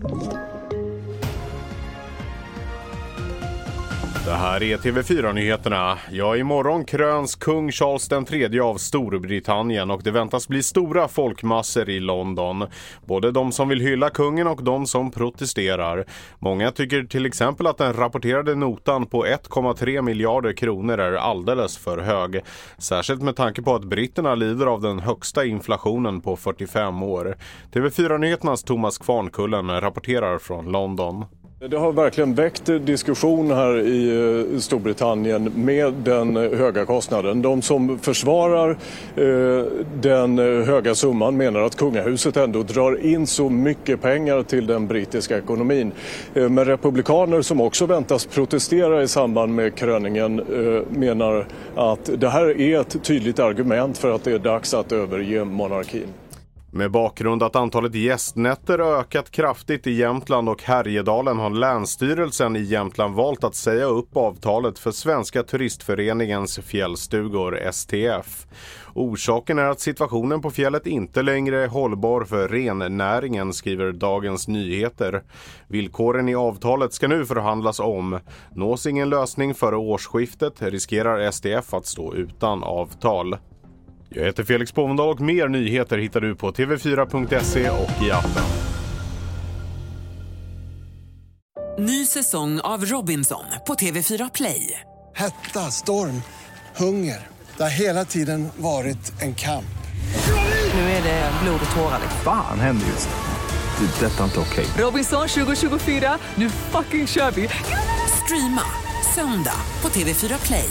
Thank you. Det här är TV4-nyheterna. Ja, imorgon kröns kung Charles III av Storbritannien och det väntas bli stora folkmassor i London. Både de som vill hylla kungen och de som protesterar. Många tycker till exempel att den rapporterade notan på 1,3 miljarder kronor är alldeles för hög. Särskilt med tanke på att britterna lider av den högsta inflationen på 45 år. TV4-nyheternas Thomas Kvarnkullen rapporterar från London. Det har verkligen väckt diskussion här i eh, Storbritannien med den höga kostnaden. De som försvarar eh, den höga summan menar att kungahuset ändå drar in så mycket pengar till den brittiska ekonomin. Eh, men republikaner som också väntas protestera i samband med kröningen menar att det här är ett tydligt argument för att det är dags att överge monarkin. Med bakgrund att antalet gästnätter ökat kraftigt i Jämtland och Härjedalen har Länsstyrelsen i Jämtland valt att säga upp avtalet för Svenska turistföreningens fjällstugor, STF. Orsaken är att situationen på fjället inte längre är hållbar för rennäringen, skriver Dagens Nyheter. Villkoren i avtalet ska nu förhandlas om. Nås ingen lösning före årsskiftet riskerar STF att stå utan avtal. Jag heter Felix Bovendal och mer nyheter hittar du på tv4.se och i appen. Ny säsong av Robinson på TV4 Play. Hetta, storm, hunger. Det har hela tiden varit en kamp. Nu är det blod och tårar. Fan händer just det. det detta är inte okej. Okay. Robinson 2024, nu fucking kör vi. Streama söndag på TV4 Play.